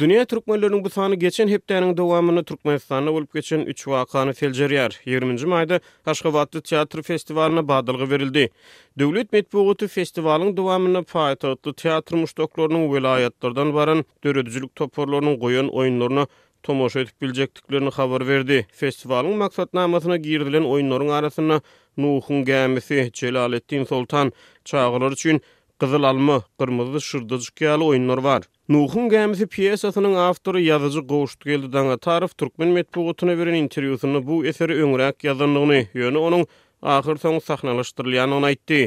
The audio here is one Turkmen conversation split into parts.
Dünýä türkmenleriniň bu sany geçen hepdäniň dowamynda Türkmenistanda bolup geçen üç wakany seljerýär. Ýigrimi nji maýda Aşgabatda teatr festiwalyna badalga berildi. Döwlet metbugaty festiwalyň dowamynda paýtagtly teatr muşdaklarynyň welaýatlardan baran döredijilik toparlarynyň goýan oýunlaryna tomaşa edip biljekdiklerini habar berdi. Festiwalyň maksatnamasyna girizilen oýunlaryň arasynda Nuhuň gämisi, Jelaleddin Soltan, çagalar üçin Gyzyl alma, Gyrmyzy şyrdajyk ýaly oýunlar bar. Nuhuň gämisi pýesasynyň awtory, ýazyjy Gowşutgeldi Daňatarow türkmen metbugatyna beren interwýusynda bu eseri öňräk ýazandygyny, ýöne onuň ahyrsoňy sahnalaşdyrylýandygyny aýtdy.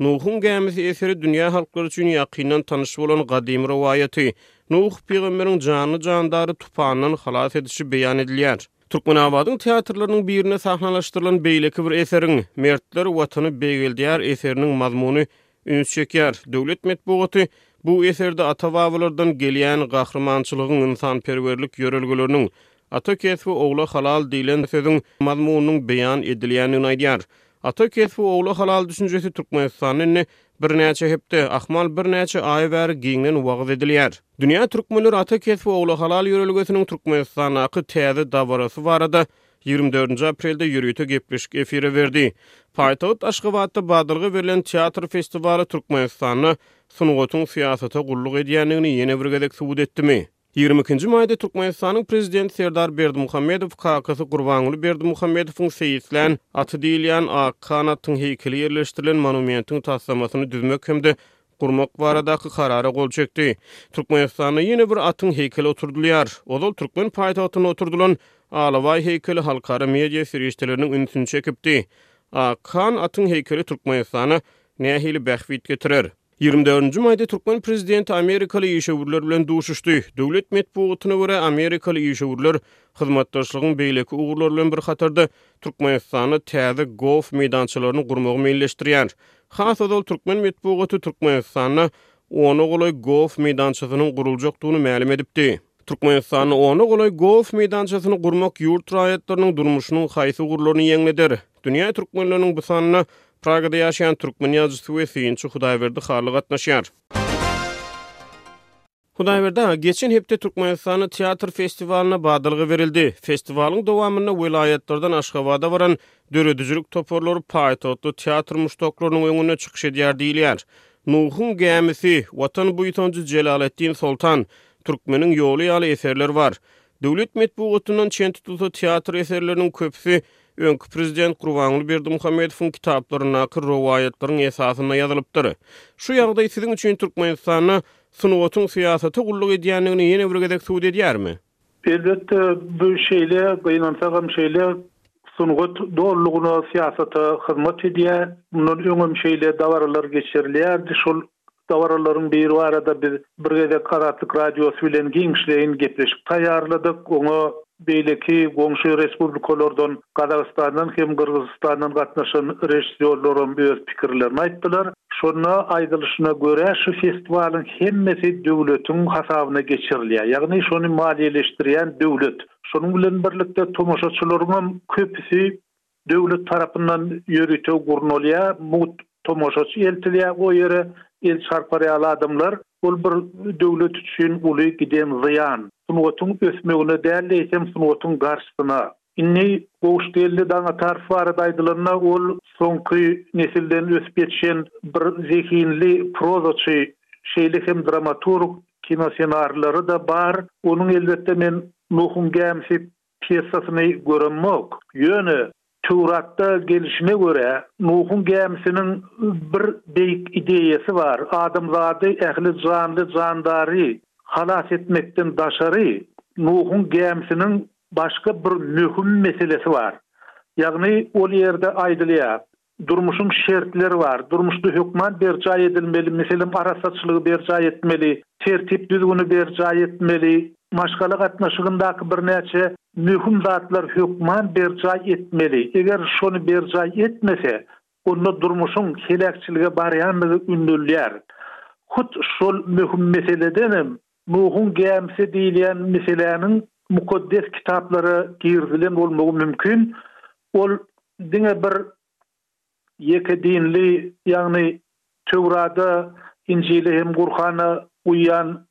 Nuhuň gämisi eseri dünýä halklary üçin ýakyndan tanyş bolan gadymy rowaýaty. Nuh pygamberiň janly-jandary, tupandan halas edişi beýan edilýär. Türkmenabadyň teatrlarynyň birinde sahnalaşdyrylan beýleki bir eseriň, Mertler Watany beýgeldýär eseriniň mazmuny üns çekýär. Döwlet metbugaty bu eserde ata-babalardan gelýän gahrymançylygyň, ynsanperwerlik ýörelgeleriniň, Ata kesbi ogla halal diýlen sözüň mazmunynyň beýan edilýändigini aýdýar. Ata kesbi ogla halal düşünjesi Türkmenistanda indi birnäçe hepde, ahmal birnäçe aý bäri giňden wagyz edilýär. Dünýä türkmenleri Ata kesbi ogla halal ýörelgesiniň Türkmenistandaky täze dabarasy barada Ýigrimi dördünji aprelde ýörite gepleşik efire berdi. Paýtagt Aşgabatda badalga berlen teatr festiwaly Türkmenistanda sungatyň syýasata gulluk edýändigini ýene bir gezek subut etdimi? Ýigrimi ikinji maýda Türkmenistanyň prezidenti Serdar Berdimuhamedow kakasy Gurbanguly Berdimuhamedowyň seýislän aty diýilýän Ak kan attyň heýkeli ýerleşdirilen monumentiň taslamasyny düzmek hem-de gurmak baradaky karara gol çekdi. Türkmenistanda ýene bir atyň heýkeli oturdylýar. Ozal türkmen paýtagtynda oturdylan Alabaý heýkeli halkara media serişdeleriniň ünsüni çekipdi. Akan atyň heýkeli Türkmenistana nähili bähbit getirer? Ýigrimi dördünji maýda türkmen prezidenti amerikaly işewürler bilen duşuşdy. Döwlet metbugatyna görä, amerikaly işewürler hyzmatdaşlygyň beýleki ugurlary bilen bir hatarda Türkmenistanda täze golf meýdançalaryny gurmagy meýilleşdirýär. Has ozal türkmen metbugaty Türkmenistanda ona golaý golf meýdançasynyň guruljakdygyny mälim edipdi. Türkmenistanda ona golaý golf meýdançasyny gurmak ýurt raýatlarynyň durmuşynyň haýsy ugurlaryny ýeňleder? Dünýä türkmenleriniň bu sanyna Pragada ýaşaýan türkmen ýazyjysy we synçy Hudaýberdi Hally gatnaşýar. Hudaýberdi aga, geçen hepde Türkmenistanda teatr festiwalyna badalga berildi. Festiwalyň dowamynda welaýatlardan Aşgabada baran döredijilik toparlary paýtagtly teatr muşdaklarynyň öňünde çykyş edýär diýilýär. Nuhuň gämisi, Watan buýsanjy, Jelaleddin soltan, Türkmeniň ýoly ýaly eserler bar. Döwlet metbugatyndan çen tutulsa teatr eserleriniň köpüsi öňki prezident Gurbanguly Berdimuhamedowyň kitaplaryndaky rowaýatlaryň esasynda ýazylypdyr. Şu ýagdaý siziň üçin Türkmenistanda sungatyň syýasata gulluk edýändigini ýene bir gezek subut edýärmi? Elbetde, bu şeýle, gynansagam şeýle. Sungat dolulygyna syýasata hyzmat edýär. Mundan öň hem şeýle dabaralar geçirilýärdi. Şol dabaralaryň biri barada biz bir gezek Azatlyk Radiosy bilen giňişleýin gepleşik taýýarladyk. Oňa Beýleki goňşy respublikalardan, Gazagystandan hem Gyrgyzystandan gatnaşan režissýorlaram öz pikirlerini aýtdylar. Şonda aýdylyşyna görä, şu festiwalyň hemmesi döwletiň hasabyna geçirilýär. Ýagny şony maliýeleşdirýän döwlet. Şonuň bilen birlikde tomaşaçylaryňam köpüsi Döwlet tarapyndan ýörite gurnalýar, mugt tomaşaçy eltilýär o ýere, el çarpar ýaly adamlar. Ol bir döwlet üçin uly giden zyýan. Sungatyň ösmegine däl eýsem sungatyň garşysyna. Indi Gowuşgeldi Daňatarow barada aýdylanda ol soňky nesilden ösüp ýetişen bir zehinli prozaçy, şeýle hem dramaturg, kinosenarylary-da bar. Onuň elbetde men Nuhuň gämisi Pýesasyny göremok. Ýöne, Töwratda gelişine görä, Nuhuň gämisiniň bir beýik ideýasy bar, adamzady ähli janly-jandary halas etmekden daşary, Nuhuň gämisiniň başga bir möhüm meselesi bar. Ýagny, ol ýerde aýdylýar, Durmuşyň şertleri bar. Durmuşda hökman berjaý edilmeli, meselem, arassaçylygy berjaý etmeli, tertip-düzgüni berjaý etmeli, maşgala gatnaşygyndaky birnäçe möhüm zatlar hökman berjaý etmeli. Eger şony berjaý etmese, onda durmuşyň heläkçilige barýandygy ündelýär. Hut şol möhüm meseledenem Nuhuň gämisi diýilýän meseläniň Mukaddes Kitaplara girizilen bolmagy mümkin, ol diňe bir ýeke dinli, ýagny Töwrada, Injile hem Gurhana uýýan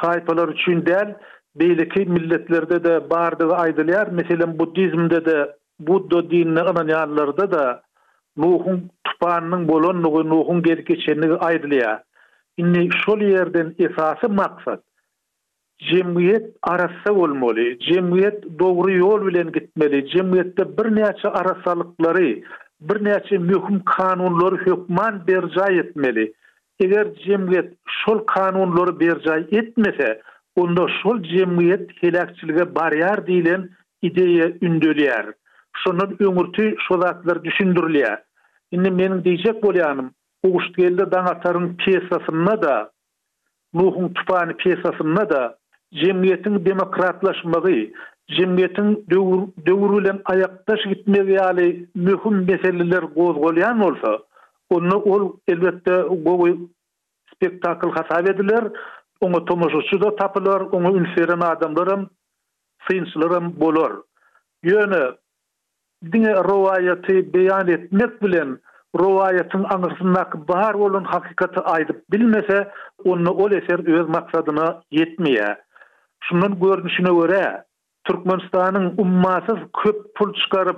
taýpalar üçin däl, beýleki milletlerde-de bardygy aýdylýar, meselem, buddizmde-de Budda dinine ynanýanlarda-da Nuhuň tupanynyň bolandygy, Nuhuň gelip geçendigi aýdylýar. Indi şol ýerden esasy maksat, jemgyýet arassa bolmaly, jemgyýet dogry ýol bilen gitmeli, jemgyýetde birnäçe arassalyklary, birnäçe möhüm kanunlary hökman berjaý etmeli. Eger jemgyýet şol kanunlary berjaý etmese, onda şol jemgyýet heläkçilige barýar diýlen ideýa ündelýär. Şondan öňürti şo zatlar düşündirilýär. Indi meniň diýjek bolýanym, Gowşutgeldi Daňataryň pýesasynda-da, Nuhuň tupany pýesasynda-da jemgyýetiň demokratlaşmagy, jemgyýetiň döwür bilen aýakdaş gitmegi ýaly möhüm meseleler gozgalýan bolsa, onda ol, elbetde, gowy spektakl hasap ediler, oňa tomaşaçy-da tapylar, oňa üns beren adamlaram, synçylaram bolar. Ýöne diňe rowaýaty beýan etmek bilen rowaýatyň aňyrsyndaky bar bolan hakykaty aýdyp bilmese, onda ol eser öz maksadyna ýetmeýär. Şundan görnüşine görä, Türkmenistanyň ummasyz köp pul çykaryp,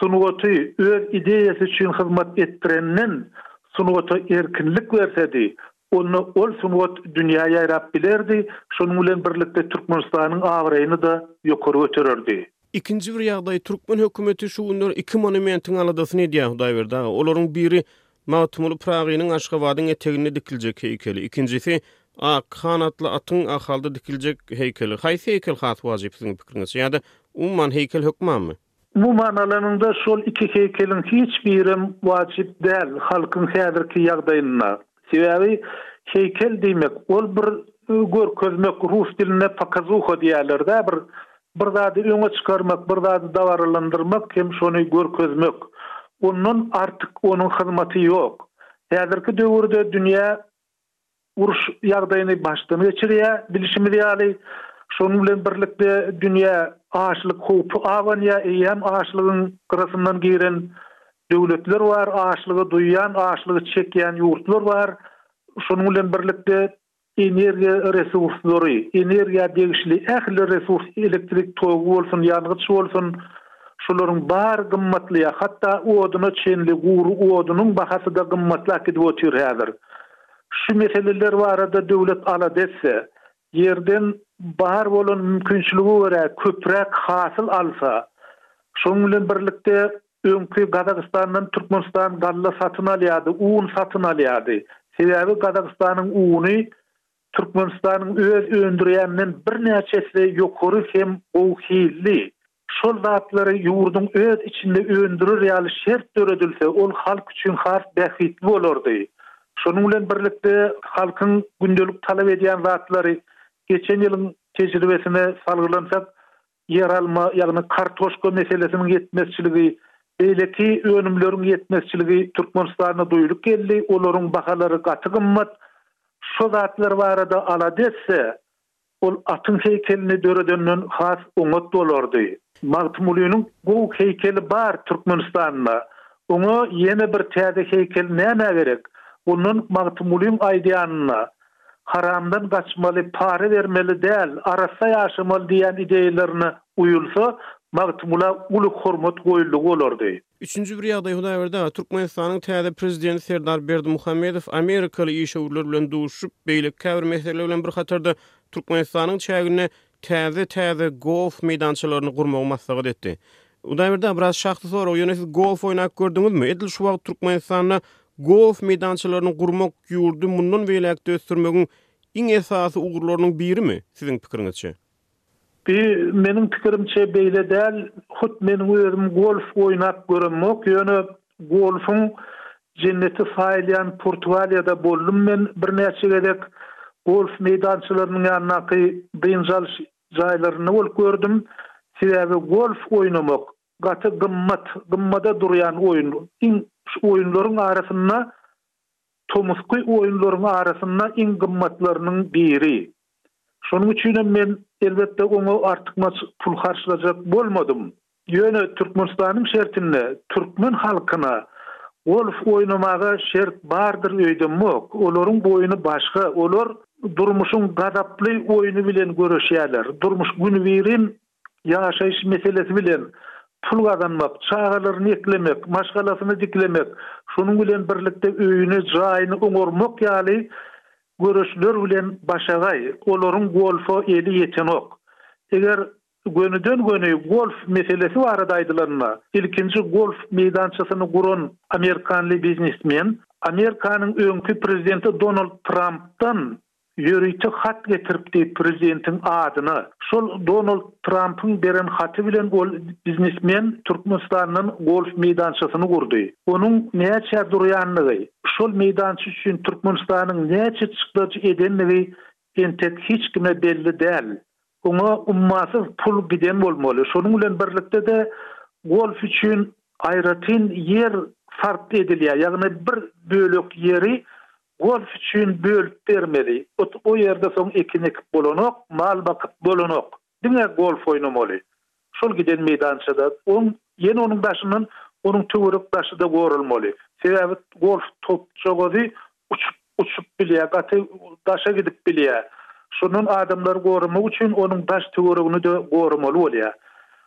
sungaty öz ideýasy üçin hyzmat etdireninden sungata erkinlik bersedi, onda ol sungat dünýä ýaýrap bilerdi, şonuň bilen birlikde Türkmenistanyň abraýyny-da ýokary götererdi. Ikinji bir ýagdaý, türkmen hökümeti şu günler iki monumentiň aladasyny edýär, Hudaýberdi aga. Olaryň biri Magtymguly Pyragynyň Aşgabadyň eteginde dikiljek heýkeli, ikinjisi, Ak han atly atyň Ahalda dikiljek heýkeli. Haýsy heýkel has wajyp siziň pikiriňizçe? Ýa-da, umuman, heýkel hökmamy? Umuman alanyňda, şol iki heýkeliň hiç birem wajyp däl halkyň häzirki ýagdaýynda. Sebäbi heýkel diýmek, ol bir görkezmek, rus dilinde pokazuha diýýärler-dä, bir Bir zady öňe çykarmak, bir zady dabaralandyrmak hem şony görkezmek. Ondan artyk onuň hyzmaty ýok. Häzirki döwürde dünýä uruş ýagdaýyny başdan geçirýär, bilşimiz ýaly. Şonuň bilen birlikde dünýä açlyk howpy abanýar, eýýäm açlygyň gyrasyndan giren döwletler bar, açlygy duýýan, açlygy çekýän ýurtlar bar. Şonuň bilen birlikde Energiýa resurslary, energiýa degişli ähli resurs, elektrik togy bolsun, ýangyç bolsun, şolaryň bary gymmatlaýar. Hatda oduna çenli, gury odunyň bahasy-da gymmatlap gidip otyr häzir. Şu meseleler barada döwlet alada etse, ýerden bar bolan mümkinçilige görä köpräk hasyl alsa, şonuň bilen birlikde Öňki Gazagystandan Türkmenistan galla satyn alýardy, un satyn alýardy. Sebäbi Gazagystanyň uny Türkmenistanyň öz öndürýäninden birnäçe esse ýokary hem gowy hilli. Şol zatlary ýurduň öz içinde öndürer ýaly şert döredilse, ol halk üçin has bähbitli bolardy. Şonuň bilen birlikde halkyň gündelik talap edýän zatlary geçen ýylyň tejribesine salgylansak, Ýeralma, ýagny kartoşka meselesiniň ýetmezçiligi, beýleki önümleriň ýetmezçiligi Türkmenistanda duýlup geldi, olaryň bahalary gaty gymmat. Şo zatlar barada alada etse, ol atyň heýkelini döredenden has oňat bolardy. Magtymgulynyň gowy heýkeli bar Türkmenistanda. Oňa ýene bir täze heýkel nämä gerek? Ondan Magtymgulyň aýdýanyna, haramdan gaçmaly, para bermeli däl, arassa ýaşamaly diýýän ideýalaryna uýulsa, Magtymgula uly hormat goýuldy bolardy. Üçünji bir ýagdaý, Hudaýberdi aga, Türkmenistanyň täze Prezidenti Serdar Berdimuhamedow amerikaly işewürler bilen duşuşyp, beýleki käbir meseleler bilen bir hatarda Türkmenistanyň çäginde täze-täze golf meýdançalaryny gurmagy maslahat etdi. Hudaýberdi aga, biraz şahsy sorag, ýöne siz golf oýnap gördüňizmi? Edil şu wagt Türkmenistanda golf meýdançalaryny gurmak ýurdy mundan beýläk-de ösdürmegiň iň esasy ugurlarynyň birimi, siziň pikiriňizçe? Bi, meniň pikirimçe beýle däl. Hut meniň özüm golf oýnap göremok, ýöne Golfuň jenneti saýylýan Portugaliýada boldum men birnäçe gezek. Golf meýdançalarynyň ýanyndaky dynç alyş jaýlarynda bolup gördüm. Sebäbi golf oýnamak gaty gymmat, gymmada durýan oýun. Iň oýunlaryň arasynda Tomusky oýunlaryň arasynda iň gymmatlarynyň biri. Şonuň üçinem men, elbetde, oňa artykmaç pul harçlajak bolmadym. Ýöne Türkmenistanyň şertinde türkmen halkyna golf oýnamaga şert bardyr öýdemok. Olaryň boýuny başga, olar durmuşyň gazaply oýny bilen göreşýärler. Durmuş günübirin ýaşaýyş meselesi bilen pul gazanmak, çagalaryny eklemek, maşgalasyny diklemek, şonuň bilen birlikde öýüni, jaýyny oňarmak ýaly göreşler bilen başagaý. Olaryň golfa eli ýetenok. Eger gönüden-göni golf meselesi barada aýdylanda, ilkinji golf meýdançasyny guran amerikanly biznesmen Amerikanyň öňki prezidenti Donald Trampdan Ýörite hat getiripdi prezidentiň adyna. Şol Donald Trampyň beren haty bilen ol biznesmen Türkmenistandan golf meýdançasyny gurdy. Onuň näçä durýandygy, şol meýdança üçin Türkmenistanyň näçe çykdajy edendigi entek hiç kime belli däl. Oňa ummasyz pul giden bolmaly. Şonuň bilen birlikde-de golf üçin aýratyn ýer sarp edilýär. Ýagny bir bölek ýeri Golf üçin bölüp bermeli. Ot o ýerde soň ekin ekip bolanok, mal bakyp bolanok. Diňe golf oýnamaly. Şol giden meýdançada. Oň, ýene onuň daşyndan onuň töwerek daşy-da goralmaly. Sebäbi golf topjagazy uçup, uçup bilýär, gaty daşa gidip bilýär. Şondan adamlary goramak üçin onuň daş-töweregini-de goramaly bolýar.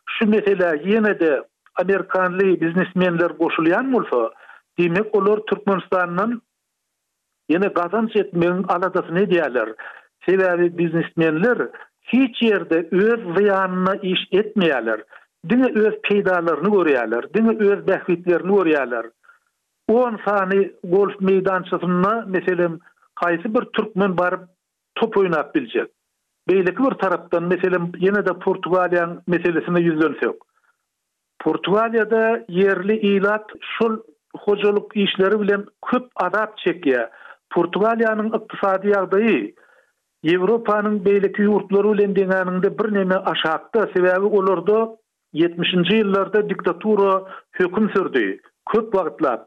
Şu meselä ýene-de amerikanly biznesmenler goşulýan bolsa, diýmek olar Türkmenistandan Ýene gazanç etmegiň aladasyny edýärler. Sebäbi biznesmenler hiç ýerde öz zyýanyna iş etmeýärler. Diňe öz peýdalaryny görýärler, diňe öz bähbitlerini görýärler. On sany golf meýdançasyna, meselem, haýsy bir türkmen baryp top oýnap biljek? Beýleki bir tarapdan, meselem, ýene-de Portugaliýanyň meselesine ýüzlensek, Portugaliýada ýerli ilat şol hojalyk işleri bilen köp azap çekýär. Portugaliýanyň ykdysady ýagdaýy Ýewropanyň beýleki ýurtlary bilen deňäniňde birneme aşakda, sebäbi olarda ýetmişinji ýyllarda diktatura höküm sürdi köp wagtlap.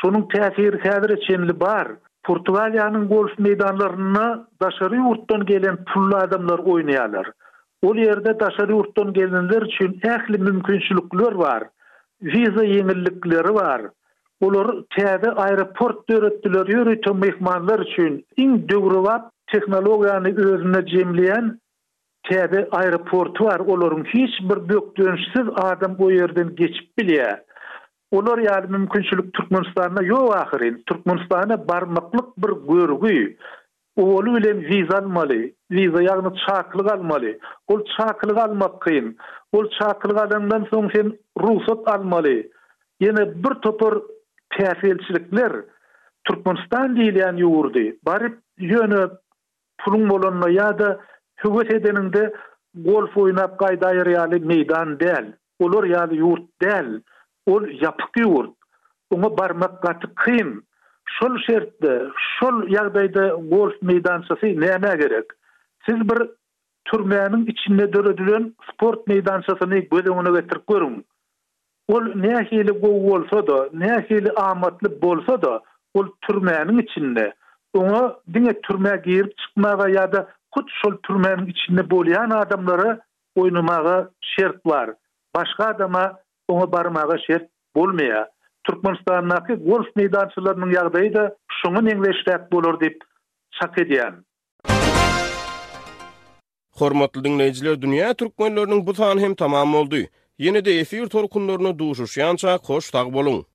Şonuň täsiri häzire çenli bar. Portugaliýanyň golf meýdanlarynda daşary ýurtdan gelen pully adamlar oýnaýarlar. Ol ýerde daşary ýurtdan gelenler üçin ähli mümkinçilikler bar. Wiza ýeňillikleri bar. Olar täze aeroport döretdiler, ýörite myhmanlar üçin iň döwrebap tehnologiýany özünde jemleýän täze aeroporty bar. Olaryň hiç bir bökdençsiz adam o ýerden geçip bilýär. Olar ýaly mümkinçilik Türkmenistanda ýok ahyryn. Türkmenistana barmaklyk bir görgi. Owaly bilen wiza almaly. Wiza ýagny çakylyk almaly. Ol çakylygy almak kyn. Ol çakylygy alaňdan soň sen rugsat almaly. Ýene bir topar päsgelçilikler. Türkmenistan diýilýän ýurdy baryp ýöne puluň bolanda ýa-da höwes edeniňde golf oýnap gaýdaýar ýaly meýdan däl. Olar ýaly ýurt däl, ol ýapyk ýurt. Oňa barmak gaty kyn. Şol şertde, şol ýagdaýda golf meýdançasy nämä gerek? Siz bir türmäniň içinde döredilen sport meýdançasyny göz öňüne getirip görüň. Ol nähili gowy bolsa-da, nähili amatly bolsa-da, ol türmäniň içinde. Oňa diňe türmä girip çykmaga ýa-da hut şol türmäniň içinde bolýan adamlara Oýnamaga şert bar. Başga adama oňa barmaga şert bolmaýar. Türkmenistandaky golf meýdançalarynyň ýagdaýy-da şoňa meňzeşräk bolar diýip çak edýän. Hormatly diňleýjiler Dünýä Türkmenleriniň bu sany hem tamam boldy. Ýene-de efir tolkunlaryna duşuşýançak hoş sag boluň!